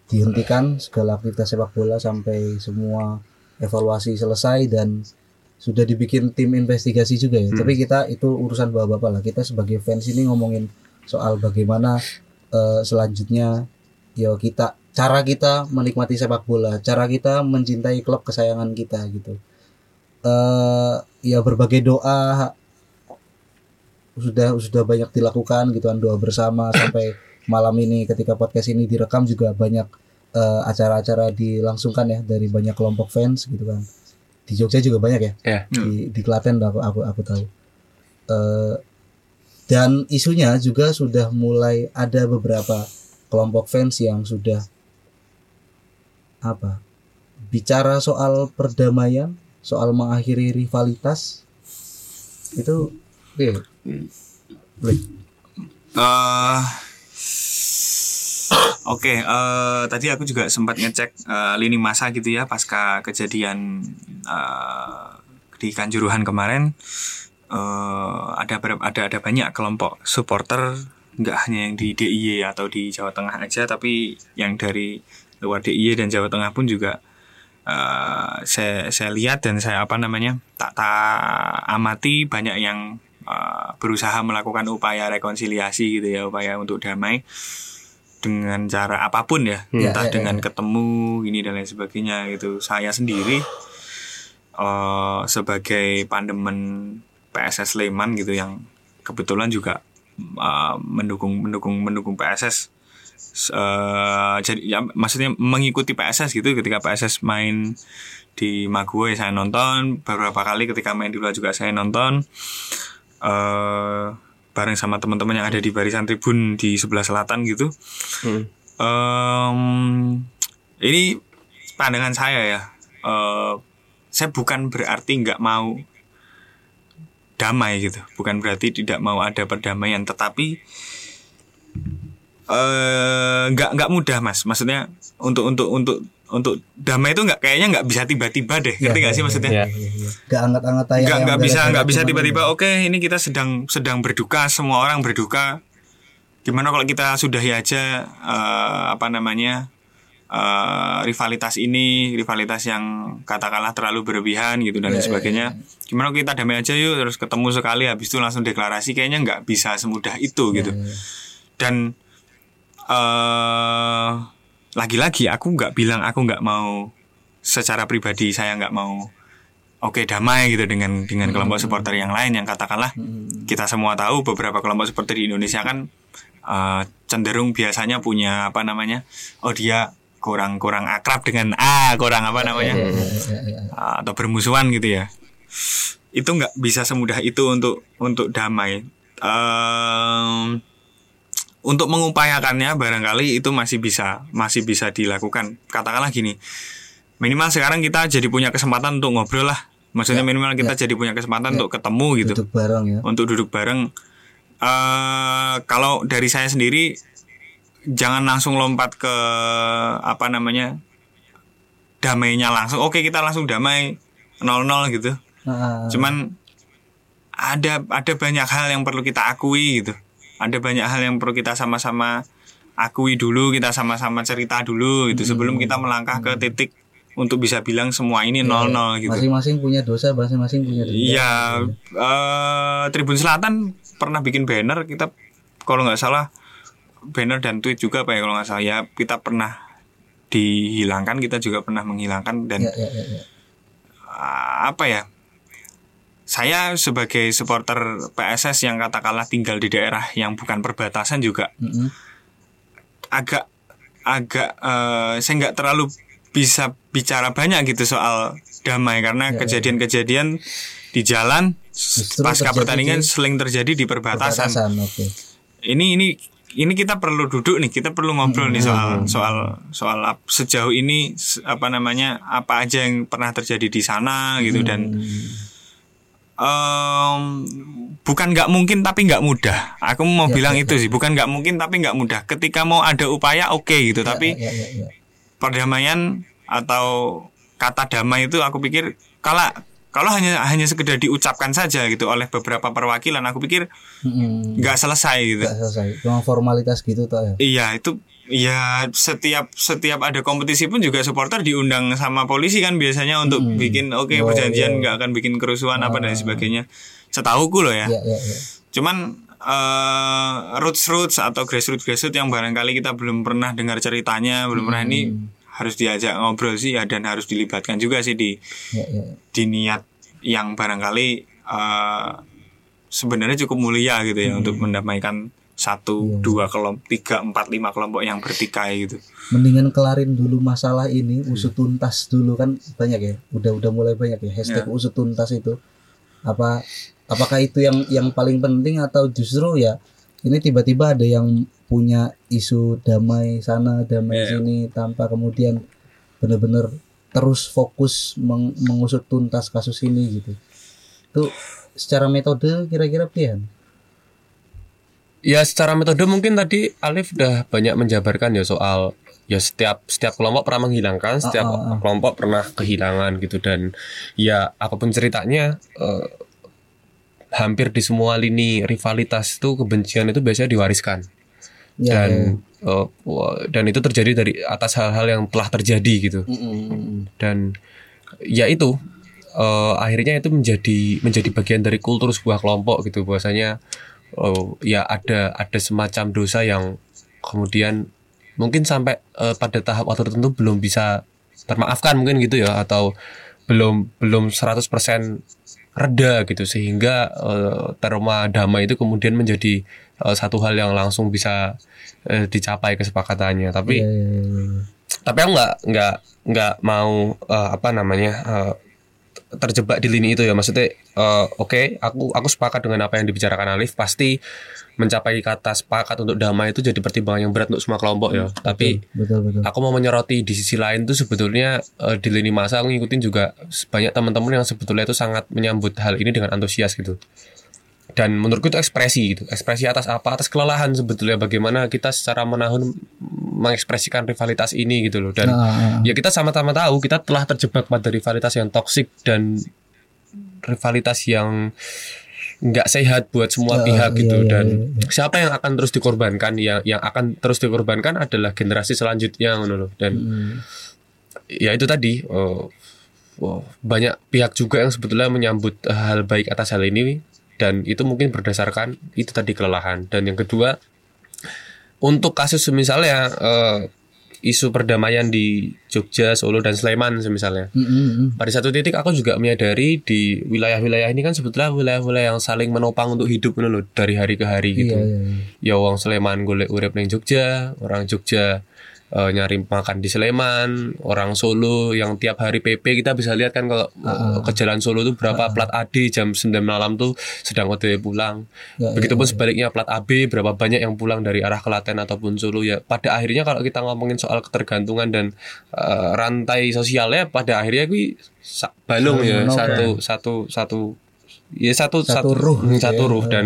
dihentikan segala aktivitas sepak bola sampai semua evaluasi selesai dan sudah dibikin tim investigasi juga ya. Tapi kita itu urusan bapak-bapak lah. Kita sebagai fans ini ngomongin soal bagaimana eh, selanjutnya ya kita cara kita menikmati sepak bola, cara kita mencintai klub kesayangan kita gitu. Eh ya berbagai doa sudah sudah banyak dilakukan gitu kan doa bersama sampai malam ini ketika podcast ini direkam juga banyak eh, acara-acara dilangsungkan ya dari banyak kelompok fans gitu kan di Jogja juga banyak ya? Ya di di Klaten aku aku, aku tahu. Eh, dan isunya juga sudah mulai ada beberapa kelompok fans yang sudah apa bicara soal perdamaian soal mengakhiri rivalitas. Itu iya. Boleh. Oke, eh, tadi aku juga sempat ngecek eh, lini masa gitu ya pasca kejadian eh, di Kanjuruhan kemarin. eh, ada ada ada banyak kelompok supporter nggak hanya yang di DIY atau di Jawa Tengah aja tapi yang dari luar DIY dan Jawa Tengah pun juga eh, saya saya lihat dan saya apa namanya tak tak amati banyak yang eh, berusaha melakukan upaya rekonsiliasi gitu ya upaya untuk damai dengan cara apa pun ya. Ya, entah ya, dengan ketemu ini dan lain sebagainya gitu. Saya sendiri eh sebagai pandemen PSS Sleman gitu yang kebetulan juga eh, mendukung mendukung mendukung PSS eh, jadi ya maksudnya mengikuti PSS gitu. Ketika PSS main di Maguwo ya saya nonton beberapa kali ketika main di luar juga saya nonton eh bareng sama teman-teman yang ada di barisan tribun di sebelah selatan gitu. Hmm. Em, ini pandangan saya ya. Eh, saya bukan berarti nggak mau damai gitu. Bukan berarti tidak mau ada perdamaian tetapi eh nggak nggak mudah mas. Maksudnya untuk untuk untuk untuk damai itu nggak kayaknya nggak bisa tiba-tiba deh. Ngerti nggak sih maksudnya? Ya. Gak angkat-angkat tayang nggak yang nggak bisa nggak bisa cuman tiba-tiba oke ini kita sedang sedang berduka semua orang berduka. Gimana kalau kita sudahi aja eh, apa namanya eh, rivalitas ini rivalitas yang katakanlah terlalu berlebihan gitu dan lain sebagainya. gimana kalau kita damai aja yuk terus ketemu sekali habis itu langsung deklarasi kayaknya nggak bisa semudah itu gitu. dan eh lagi-lagi aku nggak bilang aku nggak mau secara pribadi saya nggak mau oke damai gitu dengan dengan kelompok supporter yang lain yang katakanlah kita semua tahu beberapa kelompok supporter di Indonesia kan eh, cenderung biasanya punya apa namanya oh dia kurang kurang akrab dengan A kurang apa namanya Ya, ya, ya. atau bermusuhan gitu ya. Itu nggak bisa semudah itu untuk untuk damai untuk mengupayakannya barangkali itu masih bisa masih bisa dilakukan. Katakanlah gini minimal sekarang kita jadi punya kesempatan untuk ngobrol lah. Maksudnya minimal kita jadi punya kesempatan untuk ketemu gitu. Duduk bareng ya. untuk duduk bareng. Eh kalau dari saya sendiri jangan langsung lompat ke apa namanya damainya langsung. Oke kita langsung damai 00 gitu. Nah, cuman ada ada banyak hal yang perlu kita akui gitu ada banyak hal yang perlu kita sama-sama akui dulu kita sama-sama cerita dulu gitu sebelum kita melangkah ke titik untuk bisa bilang semua ini 00 gitu. Masing-masing punya dosa, masing-masing punya dosa. Iya, eh, Tribun Selatan pernah bikin banner kita kalau nggak salah banner dan tweet juga apa ya kalau nggak salah. Ya kita pernah dihilangkan kita juga pernah menghilangkan dan Ya, ya, ya, ya. ah, apa ya saya sebagai supporter PSS yang katakanlah tinggal di daerah yang bukan perbatasan juga Mm-mm. agak agak eh, saya nggak terlalu bisa bicara banyak gitu soal damai karena Ya, ya. kejadian-kejadian di jalan Justru pasca pertandingan di sering terjadi di perbatasan. Perbatasan, oke. Ini ini ini kita perlu duduk nih, kita perlu ngobrol nih soal soal soal sejauh ini apa namanya apa aja yang pernah terjadi di sana gitu dan em, bukan nggak mungkin tapi nggak mudah. Aku mau Ya, bilang ya, itu sih, bukan nggak mungkin tapi nggak mudah. Ketika mau ada upaya oke gitu, tapi Ya, ya, ya. perdamaian atau kata damai itu aku pikir kalau kalau hanya hanya sekedar diucapkan saja gitu oleh beberapa perwakilan aku pikir nggak selesai gitu Nggak selesai. Cuma formalitas gitu toh ya. iya itu ya setiap setiap ada kompetisi pun juga supporter diundang sama polisi kan biasanya untuk bikin oke Oh, perjanjian iya. nggak akan bikin kerusuhan apa dan sebagainya setahuku loh ya Ya, ya, ya. cuman eh roots roots atau grassroots grassroots yang barangkali kita belum pernah dengar ceritanya belum pernah ini harus diajak ngobrol sih ya dan harus dilibatkan juga sih di Ya, ya. di niat yang barangkali eh sebenarnya cukup mulia gitu ya untuk mendamaikan satu dua kelompok tiga empat lima kelompok yang bertikai gitu Mendingan kelarin dulu masalah ini, usut tuntas dulu kan banyak ya. Udah udah mulai banyak ya hashtag Ya. usut tuntas itu. Apa apakah itu yang yang paling penting atau justru ya ini tiba-tiba ada yang punya isu damai sana, damai Ya. sini tanpa kemudian benar-benar terus fokus meng- mengusut tuntas kasus ini gitu. Itu secara metode kira-kira pian? Ya secara metode mungkin tadi Alif udah banyak menjabarkan ya soal ya setiap setiap kelompok pernah menghilangkan, setiap Ah, ah, ah. kelompok pernah kehilangan gitu. Dan ya apa pun ceritanya eh, hampir di semua lini rivalitas itu kebencian itu biasanya diwariskan. Ya, dan wah, dan itu terjadi dari atas hal-hal yang telah terjadi gitu. Mm, mm, mm, mm. dan ya itu eh, akhirnya itu menjadi menjadi bagian dari kultur sebuah kelompok gitu. Bahwasanya oh, ya ada ada semacam dosa yang kemudian mungkin sampai eh, pada tahap waktu tertentu belum bisa termaafkan mungkin gitu ya atau belum belum 100% reda gitu. Sehingga eh, trauma damai itu kemudian menjadi eh, satu hal yang langsung bisa eh, dicapai kesepakatannya. Tapi Ya, ya, ya, ya. tapi aku nggak nggak nggak mau eh, apa namanya eh, terjebak di lini itu ya. Maksudnya eh, oke aku aku sepakat dengan apa yang dibicarakan Alif. Pasti mencapai kata sepakat untuk damai itu jadi pertimbangan yang berat untuk semua kelompok ya. Tapi betul betul. aku mau menyoroti di sisi lain tuh sebetulnya eh, di lini masa aku ngikutin juga banyak teman-teman yang sebetulnya itu sangat menyambut hal ini dengan antusias gitu. Dan menurutku itu ekspresi gitu. Ekspresi atas apa atas kelelahan sebetulnya bagaimana kita secara menahun mengekspresikan rivalitas ini gitu loh. Dan Ah, ah, ah. ya kita sama-sama tahu kita telah terjebak pada rivalitas yang toksik dan rivalitas yang nggak sehat buat semua Ah, pihak iya, gitu. iya, dan iya, siapa yang akan terus dikorbankan? Yang yang akan terus dikorbankan adalah generasi selanjutnya loh dan Hmm. ya itu tadi oh, oh, banyak pihak juga yang sebetulnya menyambut hal baik atas hal ini. Dan itu mungkin berdasarkan itu tadi kelelahan. Dan yang kedua untuk kasus misalnya eh, isu perdamaian di Jogja, Solo dan Sleman misalnya Mm, mm, pada satu titik aku juga menyadari di wilayah-wilayah ini kan sebetulnya wilayah-wilayah yang saling menopang untuk hidup loh dari hari ke hari gitu. Iya, iya, iya. ya wong Sleman golek urip ning Jogja, orang Jogja eh, nyari makan di Sleman, orang Solo yang tiap hari PP kita bisa lihat kan kalau eh, ke jalan Solo tuh berapa plat AD jam 9 malam tuh sedang OTW pulang. Ya, Begitupun sebaliknya plat AB berapa banyak yang pulang dari arah Klaten ataupun Solo ya. Pada akhirnya kalau kita ngomongin soal ketergantungan dan eh, rantai sosialnya pada akhirnya gue balung ya menopang. satu satu satu ya satu Satu ruh hmm, gitu satu ya. ruh dan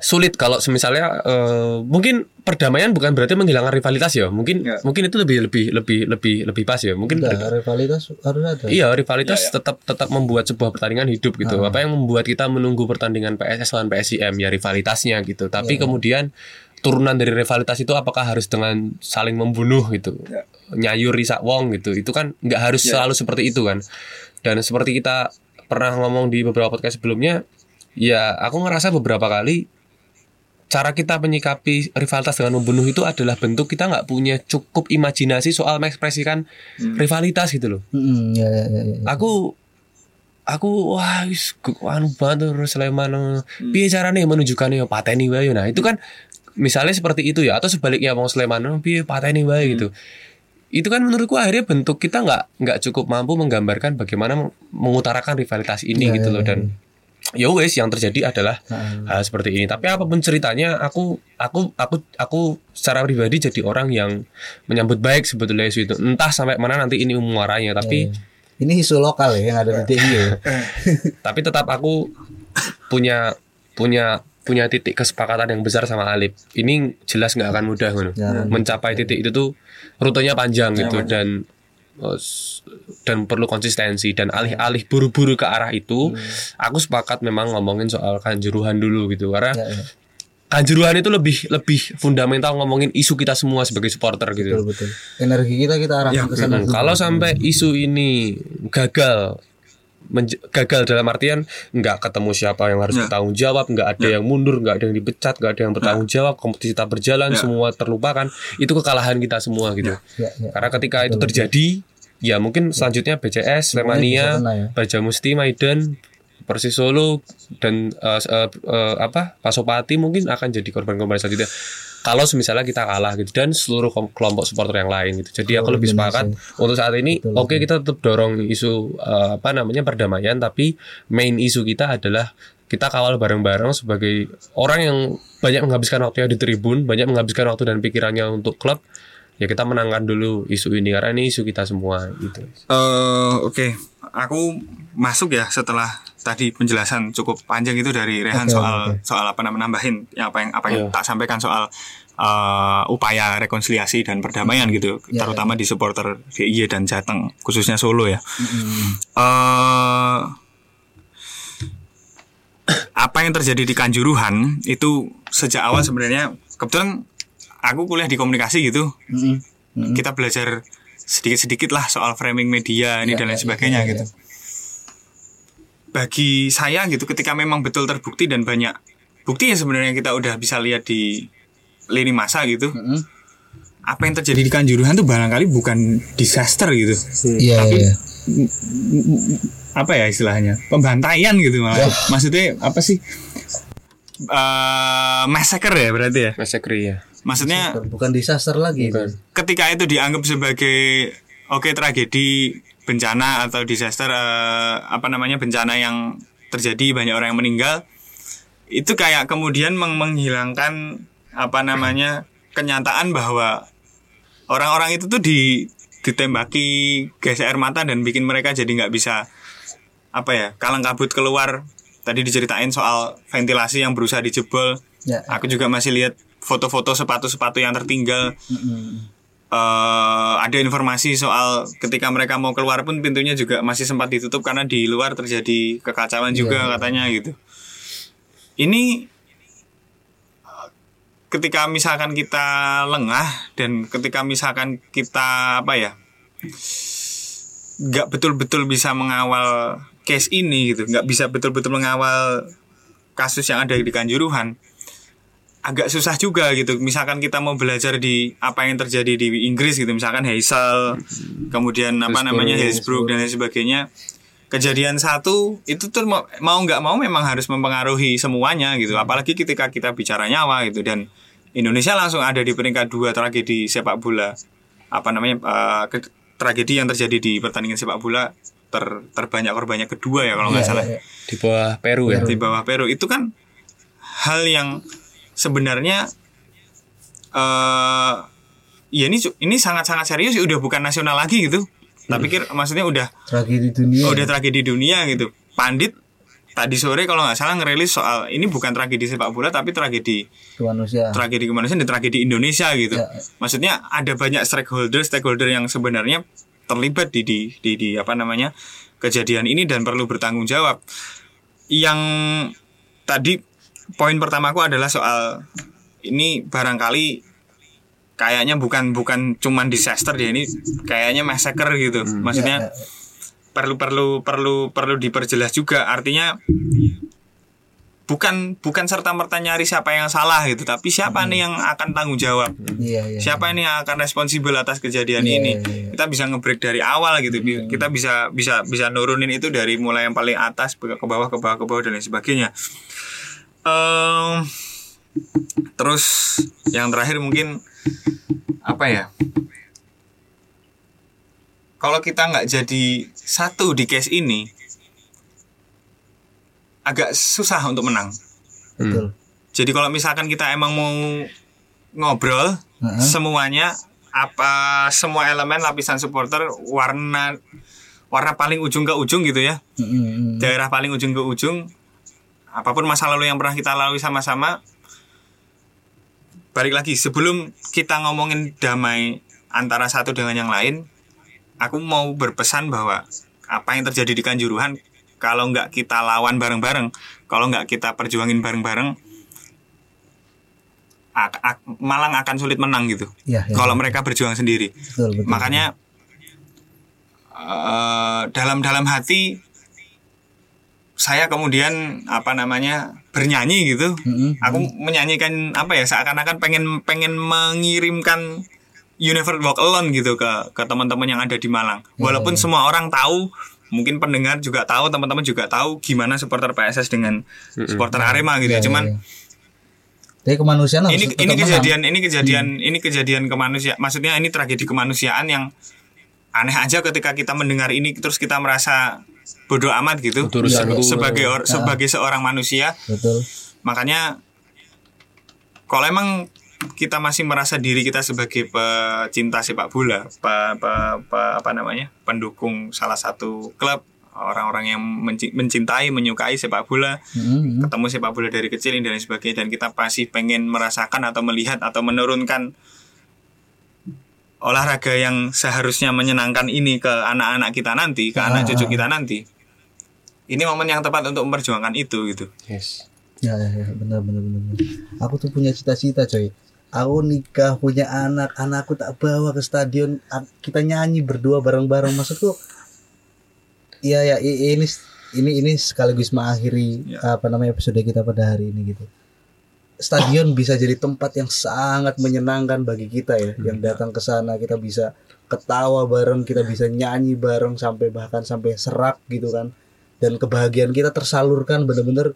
sulit kalau misalnya eh, mungkin perdamaian bukan berarti menghilangkan rivalitas ya mungkin Ya. mungkin itu lebih lebih lebih lebih lebih pas ya mungkin Enggak, rivalitas harus ada. Iya, rivalitas tetap tetap membuat sebuah pertandingan hidup gitu. Apa yang membuat kita menunggu pertandingan PSS lawan PSIM ya rivalitasnya gitu. Tapi kemudian turunan dari rivalitas itu apakah harus dengan saling membunuh gitu, nyayur risak wong gitu. Itu kan nggak harus selalu seperti itu kan. Dan seperti kita pernah ngomong di beberapa podcast sebelumnya, ya aku ngerasa beberapa kali cara kita menyikapi rivalitas dengan membunuh itu adalah bentuk kita nggak punya cukup imajinasi soal mengekspresikan rivalitas gitu loh. Mm, ya, ya, ya, ya. aku aku wah wis anu banget terus Sleman. Eh, piye carane menunjukkan ya pateni wae nah itu kan misalnya seperti itu ya atau sebaliknya wong Sleman eh, piye pateni wae gitu. Itu kan menurutku akhirnya bentuk kita nggak nggak cukup mampu menggambarkan bagaimana meng- mengutarakan rivalitas ini gitu loh dan ya wes yang terjadi adalah hal seperti ini tapi apa pun ceritanya aku aku aku aku secara pribadi jadi orang yang menyambut baik sebetulnya isu itu entah sampai mana nanti ini muaranya tapi Ini isu lokal ya yang ada di ya. tapi tetap aku punya punya punya titik kesepakatan yang besar sama Alip ini jelas nggak akan mudah. Jangan. mencapai titik itu tuh rutenya panjang gitu dan dan perlu konsistensi dan alih-alih buru-buru ke arah itu aku sepakat memang ngomongin soal kanjuruhan dulu gitu karena Ya, ya. kanjuruhan itu lebih lebih fundamental ngomongin isu kita semua sebagai supporter gitu Betul betul. Energi kita kita arahkan ke sana. Hmm, kalau sampai isu ini gagal gagal dalam artian nggak ketemu siapa yang harus Ya. bertanggung jawab nggak ada yang mundur nggak ada yang dipecat nggak ada yang bertanggung jawab kompetisi tak berjalan Ya. semua terlupakan itu kekalahan kita semua gitu Ya, ya. karena ketika itu terjadi ya mungkin selanjutnya BCS kena ya. Baja Musti Maiden Persis Solo dan eh, eh, eh, apa Pasopati mungkin akan jadi korban-korban selanjutnya kalau misalnya kita kalah gitu dan seluruh kelompok supporter yang lain gitu jadi aku Seluruh lebih sepakat Indonesia. untuk saat ini oke kita tetap dorong isu eh, apa namanya perdamaian tapi main isu kita adalah kita kawal bareng-bareng sebagai orang yang banyak menghabiskan waktunya di tribun banyak menghabiskan waktu dan pikirannya untuk klub ya kita menangkan dulu isu ini karena ini isu kita semua gitu Eh, Oke, aku masuk ya setelah tadi penjelasan cukup panjang itu dari Rehan Oke, soal oke. soal apa namanya nambahin yang apa yang apa yang Iya. tak sampaikan soal eh, upaya rekonsiliasi dan perdamaian gitu, Ya, terutama di supporter DIY dan Jateng, khususnya Solo ya. Eh, apa yang terjadi di Kanjuruhan itu sejak awal sebenarnya kebetulan aku kuliah di komunikasi gitu Mm-mm. Mm-mm. kita belajar sedikit-sedikit lah soal framing media ini Ya, dan lain ya, sebagainya ya, ya. gitu. Bagi saya gitu ketika memang betul terbukti dan banyak bukti ya sebenarnya kita udah bisa lihat di lini masa gitu. Mm-mm. Apa yang terjadi di Kanjuruhan tuh barangkali bukan disaster gitu. Iya Tapi- iya. Apa ya istilahnya? Pembantaian gitu malah. Maksudnya apa sih? Eh massacre ya berarti ya. Massacre ya Maksudnya Bukan disaster lagi. Bukan. ketika itu dianggap sebagai oke tragedi bencana atau disaster eh, apa namanya bencana yang terjadi banyak orang yang meninggal itu kayak kemudian meng- menghilangkan apa namanya kenyataan bahwa orang-orang itu tuh di ditembaki gas air mata dan bikin mereka jadi nggak bisa apa ya kalang kabut keluar tadi diceritain soal ventilasi yang berusaha dijebol Ya. aku juga masih lihat foto-foto sepatu-sepatu yang tertinggal Mm-mm. eh ada informasi soal ketika mereka mau keluar pun pintunya juga masih sempat ditutup karena di luar terjadi kekacauan juga Iya. katanya gitu. Ini ketika misalkan kita lengah dan ketika misalkan kita apa ya nggak betul-betul bisa mengawal case ini gitu, nggak bisa betul-betul mengawal kasus yang ada di Kanjuruhan agak susah juga gitu. Misalkan kita mau belajar di apa yang terjadi di Inggris gitu, misalkan Hazel, kemudian apa namanya Hillsborough dan lain sebagainya. Kejadian satu itu tuh mau nggak mau memang harus mempengaruhi semuanya gitu. Apalagi ketika kita bicara nyawa gitu dan Indonesia langsung ada di peringkat dua tragedi sepak bola apa namanya eh, ke- tragedi yang terjadi di pertandingan sepak bola ter, terbanyak korbannya kedua ya kalau nggak Iya, salah iya, iya. Di bawah Peru ya. di bawah Peru itu kan hal yang sebenarnya eh ya ini ini sangat-sangat serius ya, udah bukan nasional lagi gitu. Tak pikir maksudnya udah tragedi dunia oh, udah tragedi dunia gitu. Pandit tadi sore kalau nggak salah ngerilis soal ini bukan tragedi sepak bola tapi tragedi kemanusiaan tragedi kemanusiaan dan tragedi Indonesia gitu. Ya. Maksudnya ada banyak stakeholder stakeholder yang sebenarnya terlibat di di di, di apa namanya kejadian ini dan perlu bertanggung jawab. Yang tadi poin pertamaku adalah soal ini barangkali kayaknya bukan bukan cuman disaster ya ini kayaknya massacre gitu. Maksudnya Ya, ya, perlu perlu perlu perlu diperjelas juga. Artinya bukan bukan serta merta nyari siapa yang salah gitu tapi siapa nih yang akan tanggung jawab? Iya iya siapa ini yang akan responsibel atas kejadian Iya, ini? iya, iya. kita bisa ngebreak dari awal gitu. Bi- kita bisa bisa bisa nurunin itu dari mulai yang paling atas ke bawah ke bawah ke bawah dan lain sebagainya Em, terus yang terakhir mungkin apa ya kalau kita nggak jadi satu di case ini agak susah untuk menang betul jadi kalau misalkan kita emang mau ngobrol Heeh. semuanya apa semua elemen lapisan supporter warna warna paling ujung ke ujung gitu ya Mm, mm, mm. daerah paling ujung ke ujung apa pun masa lalu yang pernah kita lalui sama-sama balik lagi sebelum kita ngomongin damai antara satu dengan yang lain aku mau berpesan bahwa apa yang terjadi di Kanjuruhan kalau nggak kita lawan bareng-bareng kalau nggak kita perjuangin bareng-bareng ak- ak- Malang akan sulit menang gitu. Iya, iya. kalau mereka berjuang sendiri. Betul betul makanya eh, dalam dalam hati saya kemudian apa namanya bernyanyi gitu Mm-mm. aku menyanyikan apa ya seakan-akan pengen pengen mengirimkan Never Walk Alone gitu ke ke teman-teman yang ada di Malang walaupun semua orang tahu mungkin pendengar juga tahu teman-teman juga tahu gimana supporter PSS dengan supporter Arema gitu ya Iya, cuman iya, iya. Tapi kemanusiaan ini ini menang. kejadian ini kejadian ini kejadian kemanusiaan maksudnya ini tragedi kemanusiaan yang aneh aja ketika kita mendengar ini terus kita merasa bodoh amat gitu. Se- sebagai or- Ya. sebagai seorang manusia betul makanya kalau emang kita masih merasa diri kita sebagai pecinta sepak bola pe- pe- pe- apa namanya pendukung salah satu klub orang-orang yang menci- mencintai menyukai sepak bola Mm-mm. ketemu sepak bola dari kecil dan lain sebagainya dan kita pasti pengen merasakan atau melihat atau menurunkan olahraga yang seharusnya menyenangkan ini ke anak-anak kita nanti, ke anak cucu kita nanti. Ini momen yang tepat untuk memperjuangkan itu gitu. Yes. Ya, ya, ya, benar, benar, benar. benar. Aku tuh punya cita-cita, coy. Aku nikah, punya anak, anakku tak bawa ke stadion, kita nyanyi berdua bareng-bareng. Maksudku, iya ya, i- ini ini ini sekaligus mengakhiri Ya. apa namanya episode kita pada hari ini gitu. Stadion bisa jadi tempat yang sangat menyenangkan bagi kita ya, yang datang ke sana kita bisa ketawa bareng, kita bisa nyanyi bareng sampai bahkan sampai serak gitu kan. Dan kebahagiaan kita tersalurkan bener-bener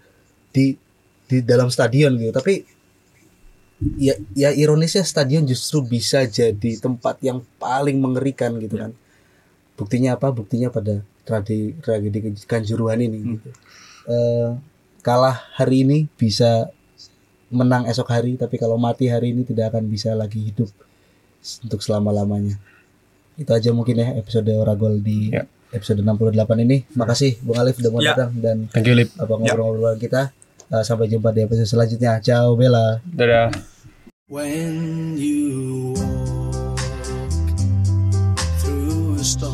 di di dalam stadion gitu. Tapi ya ya ironisnya stadion justru bisa jadi tempat yang paling mengerikan gitu kan. Buktinya apa? Buktinya pada tragedi tragedi kanjuruhan ini gitu. Eh, kalah hari ini bisa menang esok hari tapi kalau mati hari ini tidak akan bisa lagi hidup untuk selama lamanya itu aja mungkin ya episode Oragol di Ya. episode 68 ini makasih Bung Alif udah mau Ya. datang dan Thank you Lip. apa ngobrol-ngobrol kita. Uh, sampai jumpa di episode selanjutnya. Ciao Bella. Dadah. When you walk through a storm,